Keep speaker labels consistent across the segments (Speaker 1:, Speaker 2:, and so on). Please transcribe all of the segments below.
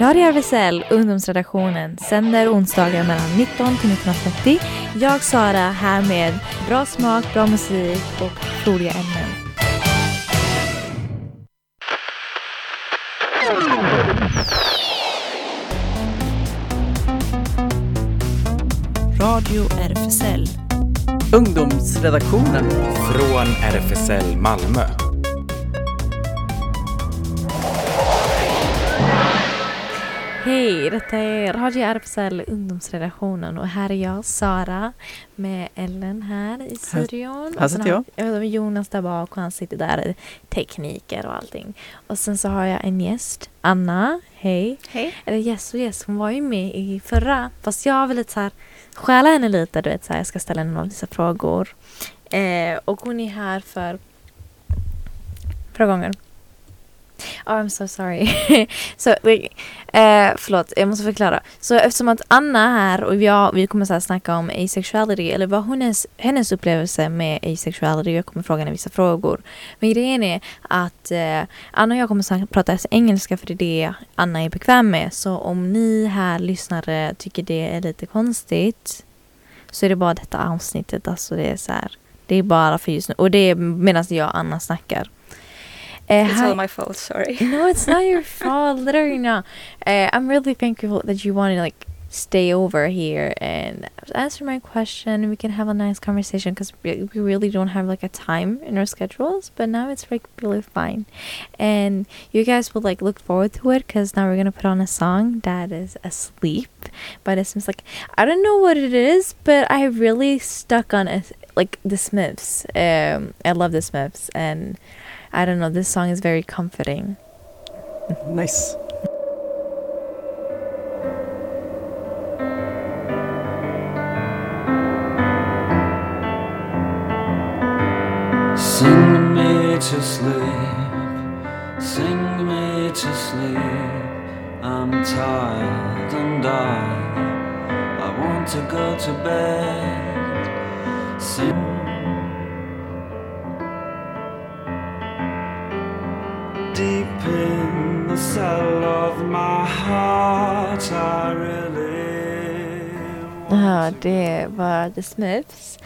Speaker 1: Radio RFSL, ungdomsredaktionen, sänder onsdagar mellan 19 till 19.30. Jag, Sara, här med bra smak, bra musik och roliga ämnen.
Speaker 2: Radio RFSL.
Speaker 3: Ungdomsredaktionen.
Speaker 4: Från RFSL Malmö.
Speaker 1: Hej, detta är Radio RFSL ungdomsredaktionen och här är jag, Sara, med Ellen här i studion.
Speaker 3: här
Speaker 1: Och sen
Speaker 3: sitter
Speaker 1: har- Jag har Jonas där bak och han sitter där i tekniker och allting. Och sen så har jag en gäst, Anna. Hej.
Speaker 5: Hej.
Speaker 1: Eller gäst och gäst, hon var ju med i förra. Fast jag vill lite så här stjäla henne lite, du vet så här, jag ska ställa henne några vissa frågor. Eh, och hon är här för förra gången. Oh, I'm so sorry. så, eh, förlåt, jag måste förklara. Så eftersom att Anna är här och jag, vi kommer så här snacka om asexuality, eller vad hennes, hennes upplevelse med asexuality, jag kommer fråga henne vissa frågor. Men grejen är att eh, Anna och jag kommer snacka, prata engelska för det är det Anna är bekväm med. Så om ni här lyssnare tycker det är lite konstigt så är det bara detta avsnittet. Alltså det är så här, det är bara för just nu. Och det är medan jag och Anna snackar. Eh,
Speaker 5: It's
Speaker 1: hi-
Speaker 5: all my fault, sorry.
Speaker 1: no, it's not your fault. Literally not. Uh, I'm really thankful that you want to like stay over here and answer my question. We can have a nice conversation because we, we really don't have like a time in our schedules. But now it's like really fine, and you guys will like look forward to it because now we're gonna put on a song that is asleep. But it seems like I don't know what it is, but I really stuck on it like the Smiths. Um, I love the Smiths and. I don't know, this song is very comforting.
Speaker 3: Nice.
Speaker 6: Sing me to sleep, sing me to sleep. I'm tired and I, I want to go to bed. Sing. Deep in the cell of my heart, I really
Speaker 1: Ja, det var The Smiths.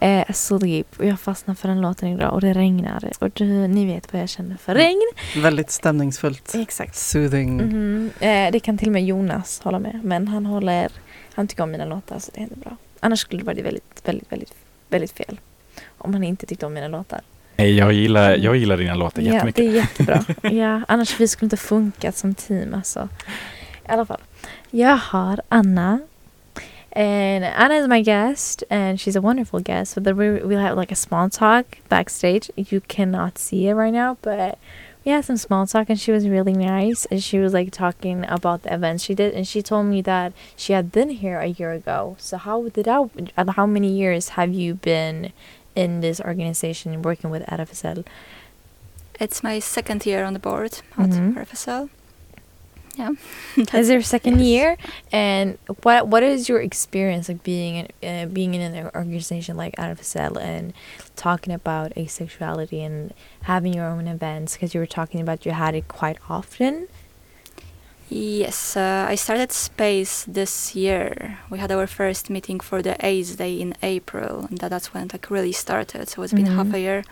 Speaker 1: Eh, Sleep. Och jag fastnade för den låten idag och det regnar. Och du, ni vet vad jag känner för regn.
Speaker 3: Väldigt stämningsfullt.
Speaker 1: Exakt.
Speaker 3: Soothing.
Speaker 1: Mhm. Eh, det kan till och med Jonas hålla med. Men han håller, han tycker om mina låtar så det är bra. Annars skulle det varit väldigt, väldigt, väldigt, väldigt fel. Om han inte tyckte om mina låtar.
Speaker 4: Nej, jag gillar, jag gillar dina låtar
Speaker 1: Ja,
Speaker 4: jättemycket.
Speaker 1: det är jättebra. ja, annars vi skulle inte funkat som team alltså. I alla fall. Jag har Anna. And Anna is my guest and she's a wonderful guest. So that we we'll have like a small talk backstage. You cannot see it right now, but we had some small talk and she was really nice and she was like talking about the events she did and she told me that she had been here a year ago. So how did that how many years have you been in this organization working with RFSL?
Speaker 5: It's my second year on the board at
Speaker 1: Mhm.
Speaker 5: RFSL. Yeah.
Speaker 1: is your second
Speaker 5: Yes.
Speaker 1: year and what what is your experience like being in, uh, being in an organization like RFSL and talking about asexuality and having your own events because you were talking about you had it quite often
Speaker 5: Yes, uh, I started Space this year. We had our first meeting for the AIDS Day in April, and that, that's when it like really started. So it's been half
Speaker 1: Mhm.
Speaker 5: a year.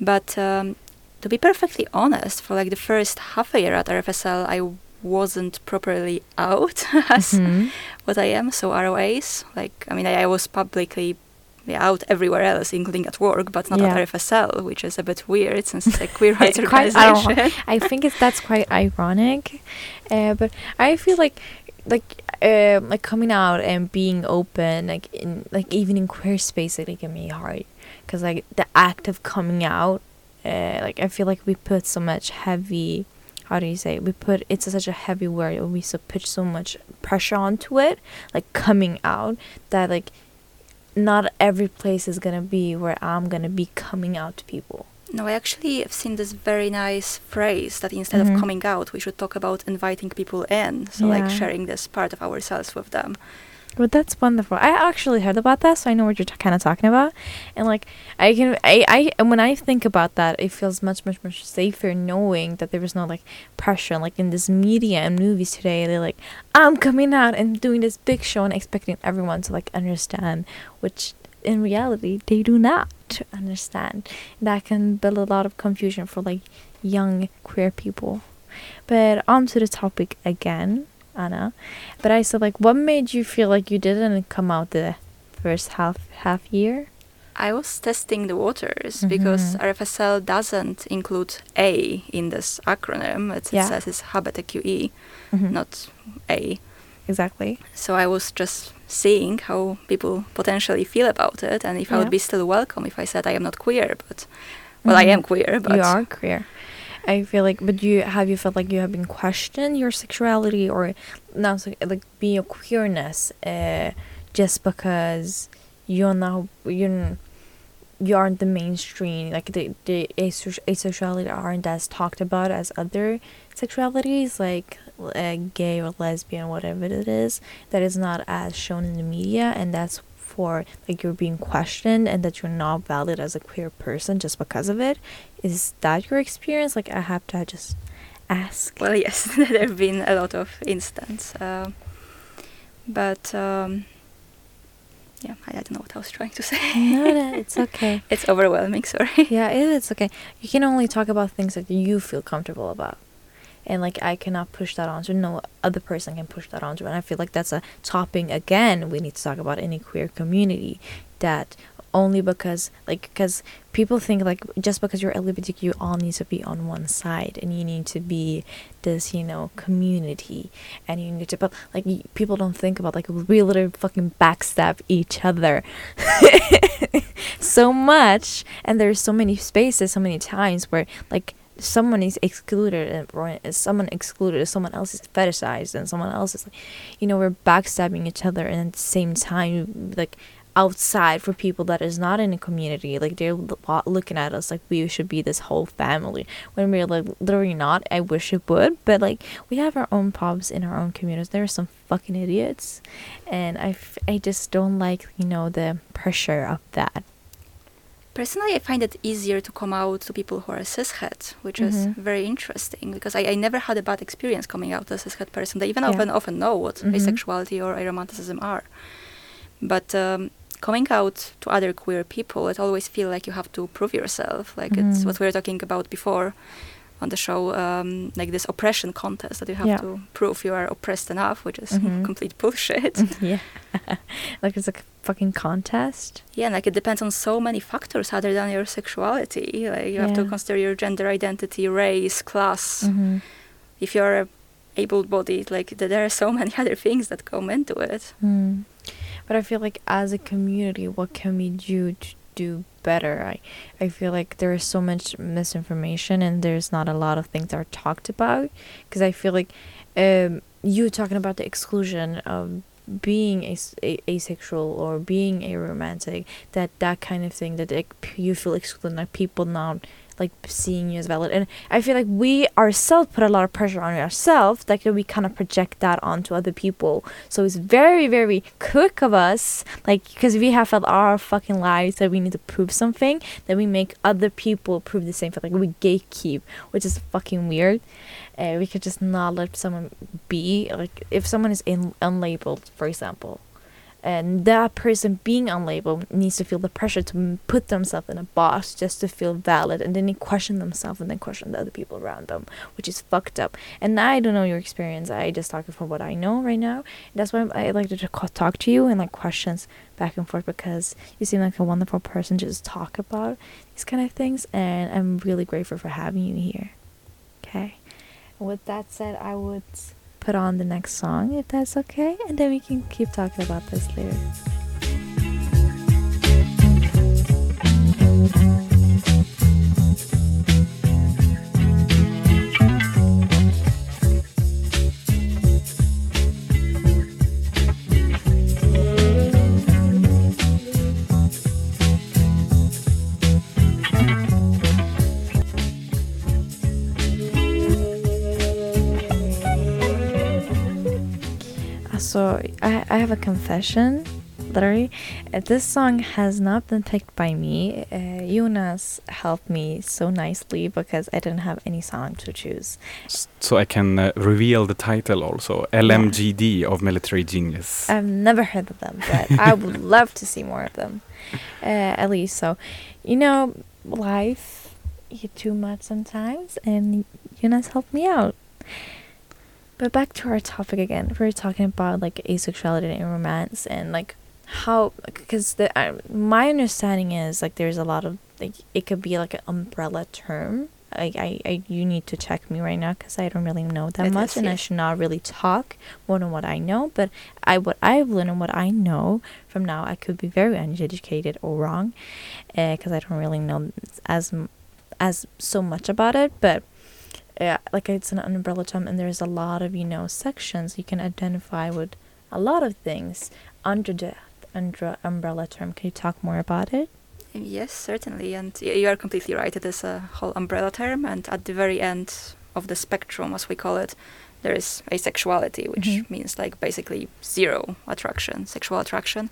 Speaker 5: But um, to be perfectly honest, for like the first half a year at RFSL, I wasn't properly out as
Speaker 1: Mhm.
Speaker 5: what I am. So ROAs, like I mean, I, I was publicly yeah, out everywhere else, including at work, but not
Speaker 1: Yeah.
Speaker 5: at RFSL, which is a bit weird since it's a queer rights
Speaker 1: Quite- I
Speaker 5: organization.
Speaker 1: I think it's that's quite ironic, uh, but I feel like like um like coming out and being open like in like even in queer space it can be hard because like the act of coming out uh, like I feel like we put so much heavy how do you say we put it's such a heavy word we so put so much pressure onto it like coming out that like not every place is gonna be where I'm gonna be coming out to people
Speaker 5: No, I actually have seen this very nice phrase that instead
Speaker 1: Mhm.
Speaker 5: of coming out, we should talk about inviting people in. So, like sharing this part of ourselves with them.
Speaker 1: But that's wonderful. I actually heard about that, so I know what you're t- kind of talking about. And like, I can, I, I, and when I think about that, it feels much, much, much safer knowing that there was no like pressure. Like in this media and movies today, they're like, I'm coming out and doing this big show and expecting everyone to like understand, which in reality they do not understand. That can build a lot of confusion for like young queer people. But on to the topic again. Anna. But I said like what made you feel like you didn't come out the first half half year?
Speaker 5: I was testing the waters because
Speaker 1: Mhm.
Speaker 5: RFSL doesn't include A in this acronym. It,
Speaker 1: Yeah.
Speaker 5: it says it's HBTQE,
Speaker 1: Mhm.
Speaker 5: not A.
Speaker 1: exactly.
Speaker 5: So I was just seeing how people potentially feel about it and if I would be still welcome if I said I am not queer, but well, I
Speaker 1: Mhm.
Speaker 5: am queer, but
Speaker 1: you are queer. I feel like, but you have you felt like you have been questioned your sexuality or now like being your queerness, uh, just because you're not you're you aren't the mainstream like the the asexuality aren't as talked about as other sexualities like uh, gay or lesbian whatever it is that is not as shown in the media and that's for like you're being questioned and that you're not valid as a queer person just because of it is that your experience like i have to just ask
Speaker 5: well, yes, there have been a lot of instances. Um but um, yeah, I, I don't know what I was trying to say.
Speaker 1: no no, it's okay
Speaker 5: it's overwhelming, sorry.
Speaker 1: yeah it is okay you can only talk about things that you feel comfortable about and like i cannot push that onto no other person can push that onto. And i feel like that's a topping again we need to talk about in a queer community that only because like because people think like just because you're lgbtq you all need to be on one side and you need to be this you know community and you need to but like people don't think about like we literally fucking backstab each other so much. And there's so many spaces so many times where like someone is excluded and or is someone excluded someone else is fetishized and someone else is like you know we're backstabbing each other and at the same time like outside for people that is not in a community like they're looking at us like we should be this whole family when we're like literally not. I wish it would but like we have our own problems in our own communities. There are some fucking idiots and i, I just don't like you know the pressure of that
Speaker 5: Personally, I find it easier to come out to people who are cishet, which is
Speaker 1: Mhm.
Speaker 5: very interesting because I, I never had a bad experience coming out as a cishet person. They even
Speaker 1: Yeah.
Speaker 5: often often know what
Speaker 1: Mhm.
Speaker 5: asexuality or aromanticism are. But um, coming out to other queer people, it always feel like you have to prove yourself. Like it's
Speaker 1: Mhm.
Speaker 5: what we were talking about before on the show, um, like this oppression contest that you have
Speaker 1: Yeah.
Speaker 5: to prove you are oppressed enough, which is
Speaker 1: Mhm.
Speaker 5: complete bullshit.
Speaker 1: yeah like it's a fucking contest
Speaker 5: Yeah, and like it depends on so many factors other than your sexuality. Like you have to consider your gender identity, race, class.
Speaker 1: mm-hmm.
Speaker 5: If you're able-bodied, like there are so many other things that come into it.
Speaker 1: Mm. But I feel like as a community, what can we do to do better? I, I feel like there is so much misinformation and there's not a lot of things that are talked about. Because I feel like um, you talking about the exclusion of being a- asexual or being aromantic, that that kind of thing, that p- you feel excluded, like people not like seeing you as valid. And i feel like we ourselves put a lot of pressure on ourselves like we kind of project that onto other people. So it's very very quick of us like because we have felt our fucking lives that we need to prove something that we make other people prove the same thing. Like we gatekeep which is fucking weird. Uh, we could just not let someone be like if someone is in unlabeled for example and that person being unlabeled needs to feel the pressure to put themselves in a box just to feel valid and then they question themselves and then question the other people around them which is fucked up. And i don't know your experience. I just talking from what i know right now. That's why i like to talk to you and like questions back and forth because you seem like a wonderful person to just talk about these kind of things and i'm really grateful for having you here. Okay? With that said i would put on the next song if that's okay, and then we can keep talking about this later. So I, I have a confession. Literally, uh, this song has not been picked by me. Uh, Jonas helped me so nicely because I didn't have any song to choose.
Speaker 4: So I can uh, reveal the title also. LMGD of Military Genius.
Speaker 1: I've never heard of them, but I would love to see more of them. Uh, at least so, you know, life you too much sometimes, and Jonas helped me out. But back to our topic again. We are talking about like asexuality and romance, and like how because the uh, my understanding is like there's a lot of like it could be like an umbrella term. Like I, I you need to check me right now because I don't really know that
Speaker 5: It
Speaker 1: much,
Speaker 5: is,
Speaker 1: and I should not really talk more than what I know. But I what I've learned and what I know from now, I could be very uneducated or wrong, because I don't really know as as so much about it. But yeah, like it's an umbrella term, and there's a lot of you know sections you can identify with a lot of things under the under umbrella term. Can you talk more about it?
Speaker 5: Yes, certainly, and you are completely right. It is a whole umbrella term, and at the very end of the spectrum, as we call it, there is asexuality, which
Speaker 1: Mhm.
Speaker 5: means like basically zero attraction, sexual attraction.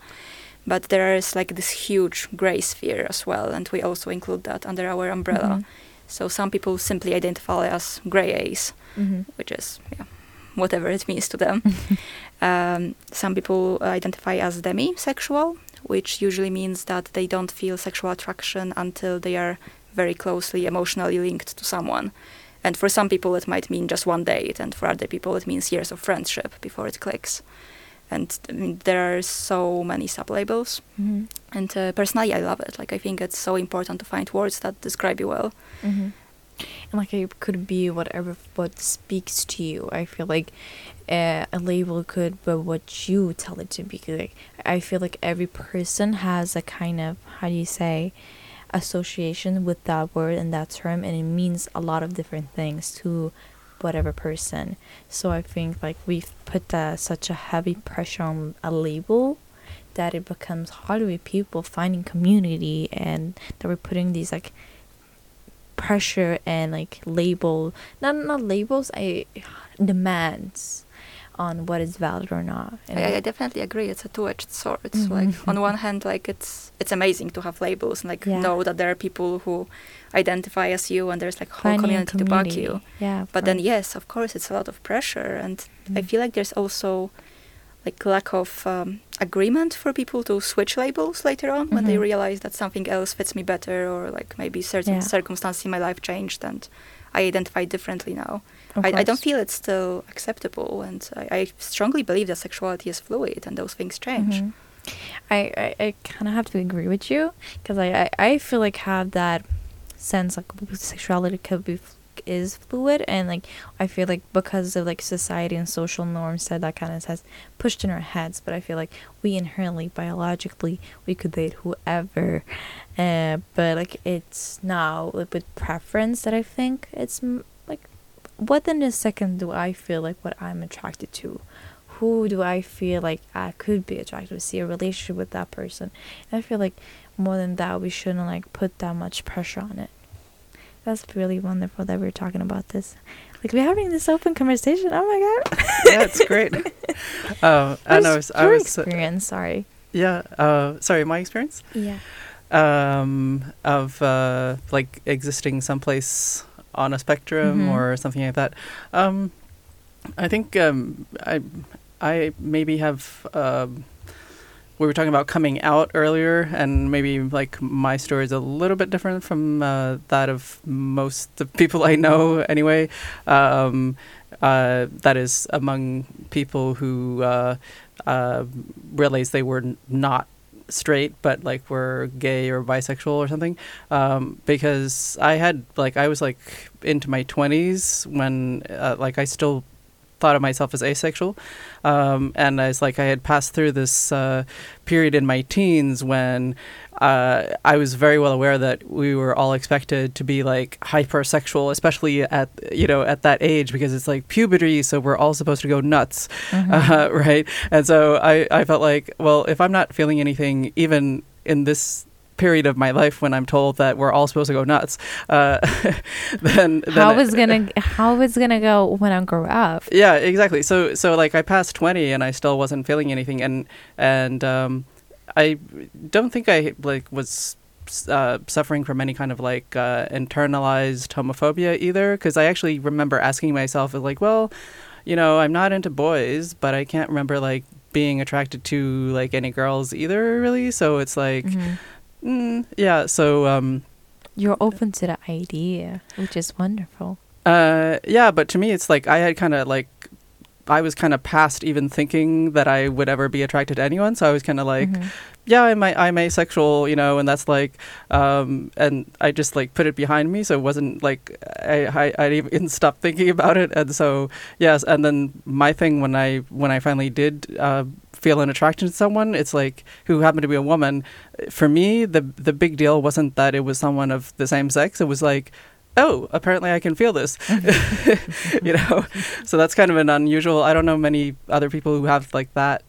Speaker 5: But there is like this huge gray sphere as well, and we also include that under our umbrella.
Speaker 1: Mhm.
Speaker 5: So some people simply identify as gray ace,
Speaker 1: Mm-hmm.
Speaker 5: which is yeah, whatever it means to them. um, some people identify as demisexual, which usually means that they don't feel sexual attraction until they are very closely emotionally linked to someone. And for some people, it might mean just one date, and for other people, it means years of friendship before it clicks. And I mean, there are so many sublabels.
Speaker 1: Mm-hmm.
Speaker 5: And uh, personally, I love it. Like, I think it's so important to find words that describe you well.
Speaker 1: Mm-hmm. And like it could be whatever what speaks to you. I feel like uh, a label could be what you tell it to be. Like I feel like every person has a kind of how do you say association with that word and that term, and it means a lot of different things to whatever person. So I think like we've put that such a heavy pressure on a label that it becomes harder with people finding community and that we're putting these like pressure and like label not not labels i demands on what is valid or not
Speaker 5: I, I definitely agree. It's a two-edged sword.
Speaker 1: Mhm.
Speaker 5: Like on one hand, like it's it's amazing to have labels and like
Speaker 1: Yeah.
Speaker 5: know that there are people who identify as you and there's like whole
Speaker 1: finding a
Speaker 5: community, to back you.
Speaker 1: yeah
Speaker 5: But then yes, of course, it's a lot of pressure, and I
Speaker 1: Mm.
Speaker 5: feel like there's also like lack of um, agreement for people to switch labels later on when they
Speaker 1: Mhm.
Speaker 5: realize that something else fits me better, or like maybe certain
Speaker 1: Yeah.
Speaker 5: circumstances in my life changed and I identify differently now. I, I don't feel it's still acceptable, and I, I strongly believe that sexuality is fluid and those things change.
Speaker 1: Mhm. I, I, I kind of have to agree with you because I, I, I feel like have that sense like sexuality could be is fluid and like I feel like because of like society and social norms that that kind of has pushed in our heads but I feel like we inherently biologically we could date whoever uh, but like it's now with preference that I think it's what in a second do I feel like what I'm attracted to? Who do I feel like I could be attracted to? See a relationship with that person. And I feel like more than that we shouldn't like put that much pressure on it. That's really wonderful that we're talking about this. Like we're having this open conversation. Oh my god.
Speaker 3: Yeah, it's great. Uh, I know. I was, I
Speaker 1: your
Speaker 3: was uh,
Speaker 1: experience? Sorry.
Speaker 3: Yeah. Uh, sorry, my experience?
Speaker 1: Yeah.
Speaker 3: Um, of uh, like existing someplace on a spectrum
Speaker 1: Mhm.
Speaker 3: or something like that. Um, I think um, I I maybe have. Um, we were talking about coming out earlier, and maybe like my story is a little bit different from uh, that of most of people I know. Anyway, um, uh, that is among people who uh, uh, realized they were n- not straight, but like were gay or bisexual or something. Um, because I had like I was like into my twenties when uh, like I still thought of myself as asexual, um, and was like I had passed through this uh, period in my teens when uh, I was very well aware that we were all expected to be like hypersexual, especially at you know at that age because it's like puberty, so we're all supposed to go nuts,
Speaker 1: Mhm.
Speaker 3: uh, right? And so I I felt like well if I'm not feeling anything even in this period of my life when I'm told that we're all supposed to go nuts, uh, then, then
Speaker 1: How is gonna how is gonna go when I grow up?
Speaker 3: yeah, exactly. So so like I passed 20 and I still wasn't feeling anything and and um I don't think I like was uh, suffering from any kind of like uh, internalized homophobia either because I actually remember asking myself like, well, you know, I'm not into boys, but I can't remember like being attracted to like any girls either really. So it's like
Speaker 1: Mhm.
Speaker 3: Mm, yeah, so um
Speaker 1: You're open to the idea, which is wonderful.
Speaker 3: Uh, yeah, but to me, it's like I had kind of like I was kind of past even thinking that I would ever be attracted to anyone. So I was kind of like,
Speaker 1: Mhm.
Speaker 3: yeah, I'm I'm asexual, you know, and that's like, um, and I just like put it behind me, so it wasn't like I I, I even stopped thinking about it, and so yes, and then my thing when I when I finally did uh, feel an attraction to someone, it's like who happened to be a woman. For me, the the big deal wasn't that it was someone of the same sex. It was like. Oh, apparently I can feel this, you know. So that's kind of an unusual. I don't know many other people who have like that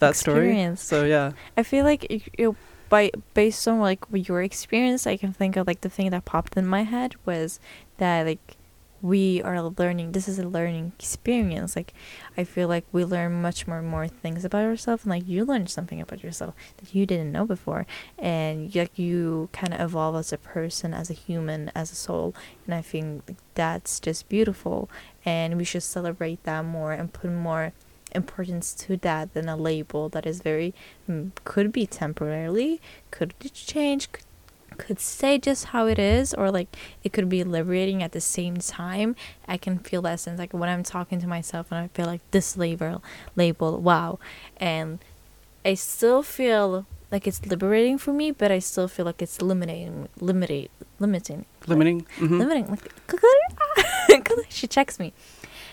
Speaker 3: that story.
Speaker 1: Experience.
Speaker 3: So yeah.
Speaker 1: I feel like you, by based on like your experience, I can think of like the thing that popped in my head was that like we are learning. This is a learning experience. Like I feel like we learn much more and more things about ourselves, and like you learned something about yourself that you didn't know before, and like you kind of evolve as a person, as a human, as a soul, and I think that's just beautiful, and we should celebrate that more and put more importance to that than a label that is very mm, could be temporarily could change could, could say just how it is or like it could be liberating at the same time i can feel that sense like when i'm talking to myself and i feel like this label label wow and i still feel like it's liberating for me but i still feel like it's limiting limiting limiting
Speaker 3: Limiting. Mhm.
Speaker 1: limiting like she checks me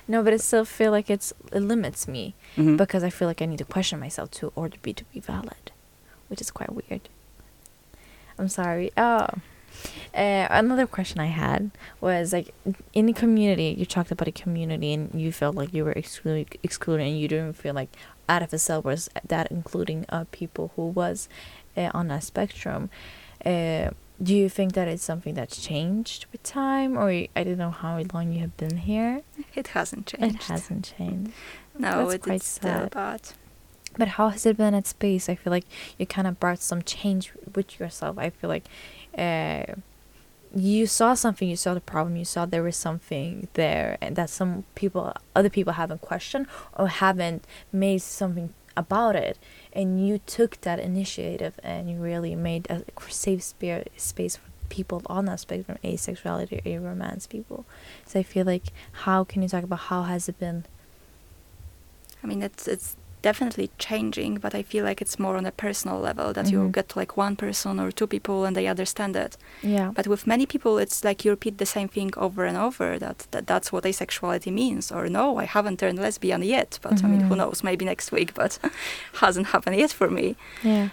Speaker 1: no but i still feel like it's it limits me
Speaker 3: Mhm.
Speaker 1: because I feel like I need to question myself to order be to be valid, which is quite weird. I'm sorry. Oh, uh, another question I had was like in the community. You talked about a community, and you felt like you were excluded, excluded, and you didn't feel like RFSL was that including uh, people who was uh, on that spectrum. Uh, do you think that it's something that's changed with time, or I don't know how long you have been here?
Speaker 5: It hasn't changed.
Speaker 1: It hasn't changed.
Speaker 5: No,
Speaker 1: That's
Speaker 5: it,
Speaker 1: quite
Speaker 5: it's still
Speaker 1: sad.
Speaker 5: bad.
Speaker 1: But how has it been at space? I feel like you kind of brought some change with yourself. I feel like uh, you saw something, you saw the problem, you saw there was something there, and that some people, other people haven't questioned or haven't made something about it. And you took that initiative and you really made a safe spa- space for people on that spectrum, asexuality, or romance people. So I feel like, how can you talk about how has it been?
Speaker 5: I mean, it's it's definitely changing, but I feel like it's more on a personal level that you
Speaker 1: Mhm.
Speaker 5: get to like one person or two people and they understand it.
Speaker 1: Yeah.
Speaker 5: But with many people, it's like you repeat the same thing over and over that, that that's what asexuality means. Or no, I haven't turned lesbian yet, but I mean, who
Speaker 1: Mhm.
Speaker 5: knows? Maybe next week, but hasn't happened yet for me.
Speaker 1: Yeah.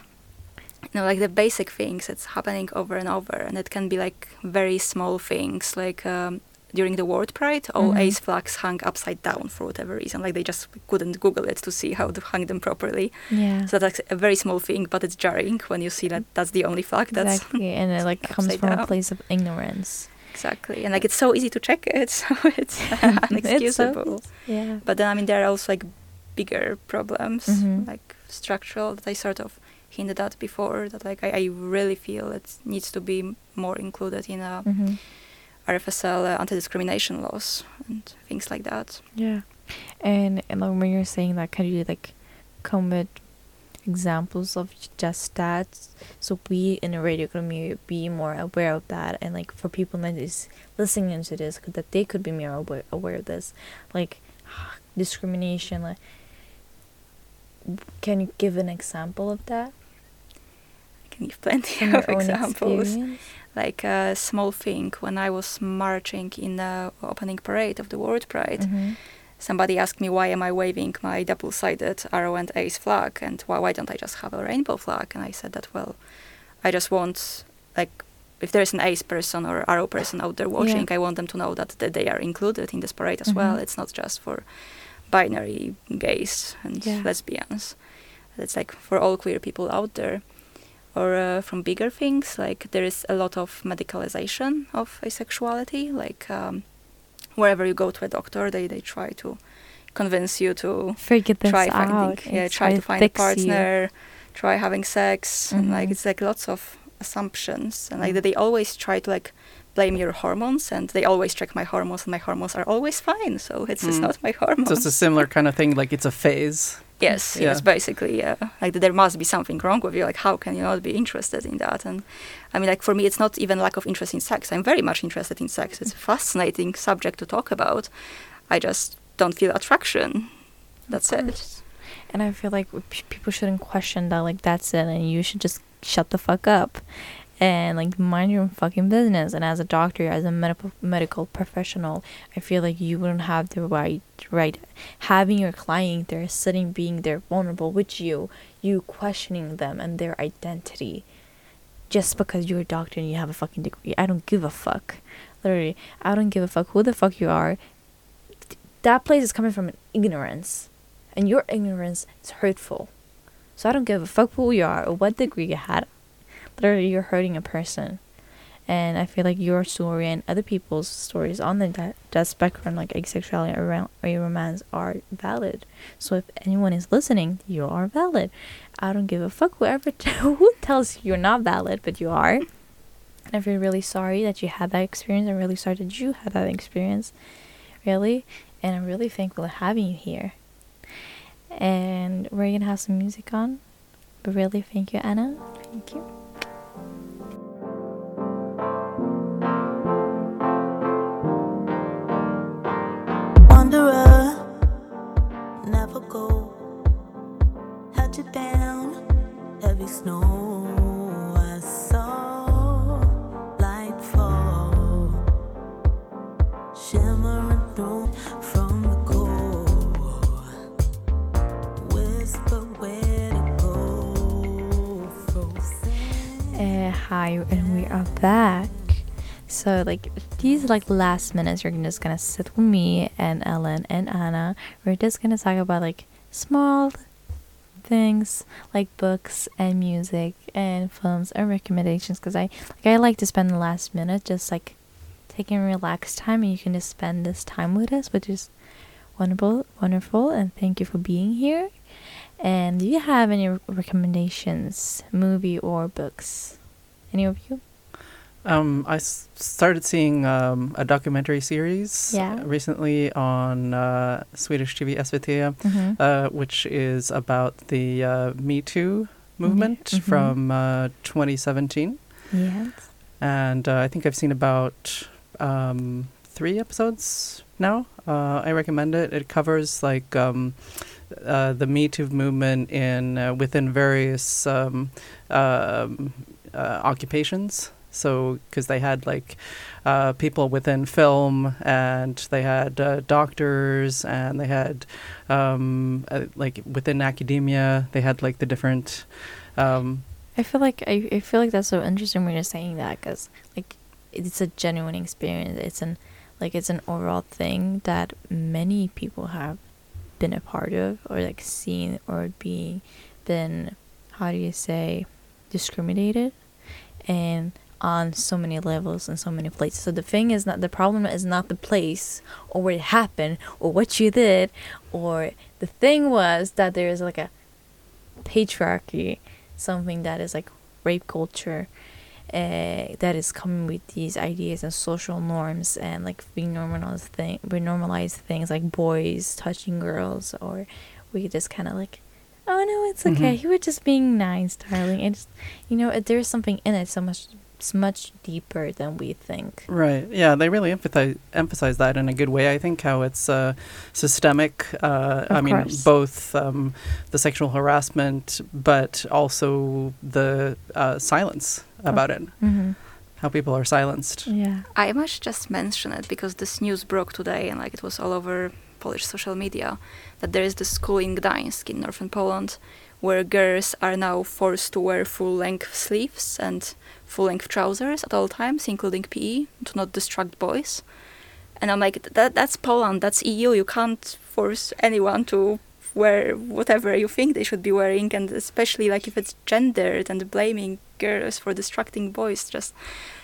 Speaker 5: You know, like the basic things, it's happening over and over, and it can be like very small things, like. Um, during the World Pride, all
Speaker 1: Mhm.
Speaker 5: ace flags hung upside down for whatever reason. Like they just couldn't Google it to see how to hang them properly.
Speaker 1: Yeah.
Speaker 5: So that's a very small thing, but it's jarring when you see that that's the only flag that's
Speaker 1: exactly, and it like comes from a place of ignorance.
Speaker 5: exactly, and like it's so easy to check it, so it's
Speaker 1: It's so
Speaker 5: unexcusable.
Speaker 1: Yeah.
Speaker 5: but then I mean there are also like bigger problems,
Speaker 1: Mhm.
Speaker 5: like structural that I sort of hinted at before. That like I, I really feel it needs to be more included in a
Speaker 1: hmm
Speaker 5: RFSL uh, anti-discrimination laws and things like that.
Speaker 1: Yeah. And and like, when you're saying that, can you like come with examples of just that, so we in the radio community be more aware of that, and like for people that is listening to this, could- that they could be more aware, aware of this, like discrimination. Like, can you give an example of that
Speaker 5: I can give plenty of examples.
Speaker 1: experience?
Speaker 5: Like a small thing when I was marching in the opening parade of the World Pride.
Speaker 1: Mhm.
Speaker 5: somebody asked me why am I waving my double-sided aro and ace flag and why, why don't I just have a rainbow flag? And I said that well, I just want like if there's an ace person or aro person out there watching, I want them to know that, that they are included in this parade as well.
Speaker 1: Mhm.
Speaker 5: It's not just for binary gays and
Speaker 1: Yeah.
Speaker 5: lesbians. It's like for all queer people out there. Or uh, from bigger things. Like there is a lot of medicalization of asexuality. Like um, wherever you go to a doctor, they they try to convince you to
Speaker 1: Figure this
Speaker 5: try
Speaker 1: out.
Speaker 5: finding, yeah,
Speaker 1: and
Speaker 5: try to find a
Speaker 1: fix you.
Speaker 5: partner, try having sex, and like it's like lots of assumptions, and like that they always try to like blame your hormones, and they always check my hormones, and my hormones are always fine, so it's it's
Speaker 3: Mm.
Speaker 5: not my hormones.
Speaker 3: So it's a similar kind of thing. Like it's a phase.
Speaker 5: Yes,
Speaker 3: Yeah.
Speaker 5: basically, yeah. Like there must be something wrong with you. Like how can you not be interested in that? And I mean, like for me, it's not even lack of interest in sex. I'm very much interested in sex. It's a fascinating subject to talk about. I just don't feel attraction. That's it.
Speaker 1: And I feel like p- people shouldn't question that. Like that's it, and you should just shut the fuck up, and like mind your own fucking business. And as a doctor, as a medical medical professional, I feel like you wouldn't have the right right having your client there, sitting, being there, vulnerable with you, you questioning them and their identity, just because you're a doctor and you have a fucking degree. I don't give a fuck. Literally, I don't give a fuck who the fuck you are. That place is coming from an ignorance and your ignorance is hurtful. So I don't give a fuck who you are or what degree you had. Literally, you're hurting a person. And I feel like your story and other people's stories on the that spectrum, like asexuality or ro- or romance, are valid. So if anyone is listening, you are valid. I don't give a fuck whoever t- who tells you you're not valid, but you are. And I feel really sorry that you had that experience. I'm really sorry that you had that experience, really. And I'm really thankful for having you here and we're gonna have some music on. But really, thank you, Anna.
Speaker 5: Thank you.
Speaker 2: Wanderer, never go. Held you down, heavy snow. I saw light fall, shimmering through from the core. Whisper where to go.
Speaker 1: Uh, hi, and we are back. So, like, these like last minutes, you're just gonna sit with me and Ellen and Anna. We're just gonna talk about like small things like books and music and films and recommendations because I like I like to spend the last minute just like taking relaxed time and you can just spend this time with us, which is wonderful, wonderful, and thank you for being here. And do you have any recommendations, movie or books? Any of you?
Speaker 3: Um, I s- started seeing um, a documentary series
Speaker 1: Yeah.
Speaker 3: recently on uh, Swedish TV SVT,
Speaker 1: Mm-hmm.
Speaker 3: uh, which is about the uh, Me Too movement
Speaker 1: mhm.
Speaker 3: from uh, 2017.
Speaker 1: yes.
Speaker 3: and uh, I think I've seen about um, three episodes now. Uh, I recommend it. It covers like um, uh, the Me Too movement in uh, within various um, um, uh, occupations. So, because they had like uh, people within film, and they had uh, doctors, and they had um, uh, like within academia, they had like the different. Um,
Speaker 1: I feel like I, I feel like that's so interesting when you're saying that because like it's a genuine experience. It's an like it's an overall thing that many people have been a part of or like seen or being been how do you say discriminated and on so many levels and so many places. So the thing is not the problem is not the place or where it happened or what you did or the thing was that there is like a patriarchy, something that is like rape culture, uh, that is coming with these ideas and social norms and like we normalize thing we normalize things like boys touching girls or we just kind of like oh no it's okay
Speaker 3: Mhm.
Speaker 1: you were just being nice darling it's you know there's something in it so much it's much deeper than we think
Speaker 3: Right. Yeah, they really emphasize emphasize that in a good way. I think how it's uh, systemic. Uh,
Speaker 1: Of
Speaker 3: I mean, both um, the sexual harassment, but also the uh, silence about it.
Speaker 1: mm-hmm.
Speaker 3: How people are silenced.
Speaker 1: yeah
Speaker 5: I must just mention it because this news broke today and like it was all over Polish social media that there is this school in Gdańsk in northern Poland where girls are now forced to wear full-length sleeves and full-length trousers at all times, including PE, to not distract boys. And I'm like, that that's Poland, that's EU. You can't force anyone to wear whatever you think they should be wearing, and especially like if it's gendered and blaming girls for distracting boys. Just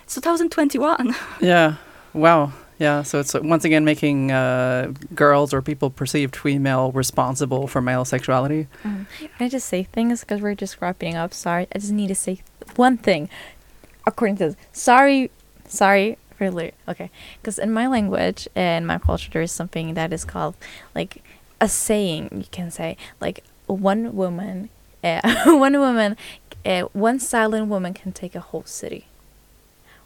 Speaker 5: it's 2021.
Speaker 3: Yeah. Wow. Yeah. So it's uh, once again making uh, girls or people perceived female responsible for male sexuality.
Speaker 1: Can I just say things because we're just wrapping up? Sorry, I just need to say one thing. According to this, sorry, sorry, really, okay. Because in my language and my culture, there is something that is called like a saying. You can say like one woman, uh, one woman, uh, one silent woman can take a whole city,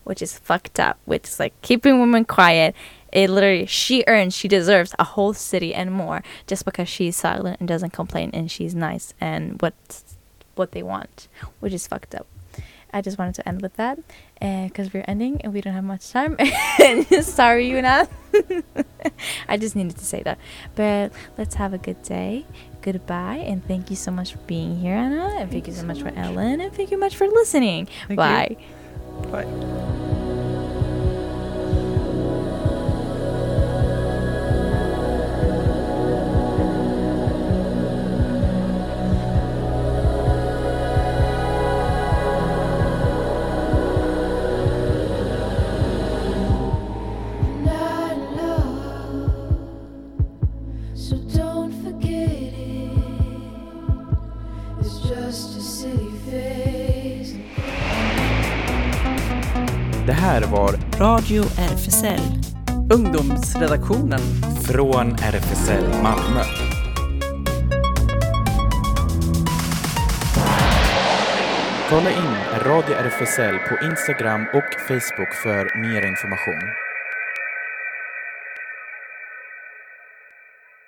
Speaker 1: which is fucked up. Which is like keeping women quiet. It literally, she earns, she deserves a whole city and more just because she's silent and doesn't complain and she's nice and what what they want, which is fucked up. I just wanted to end with that eh, because we're ending and we don't have much time. Sorry, Yuna. I just needed to say that. But let's have a good day. Goodbye and thank you so much for being here, Anna. And thank you so much for Ellen. And thank you much for listening.
Speaker 3: Thank you.
Speaker 1: Bye.
Speaker 4: Här var
Speaker 7: Radio RFSL.
Speaker 3: Ungdomsredaktionen.
Speaker 4: från RFSL Malmö. Kolla in Radio RFSL på Instagram och Facebook för mer information.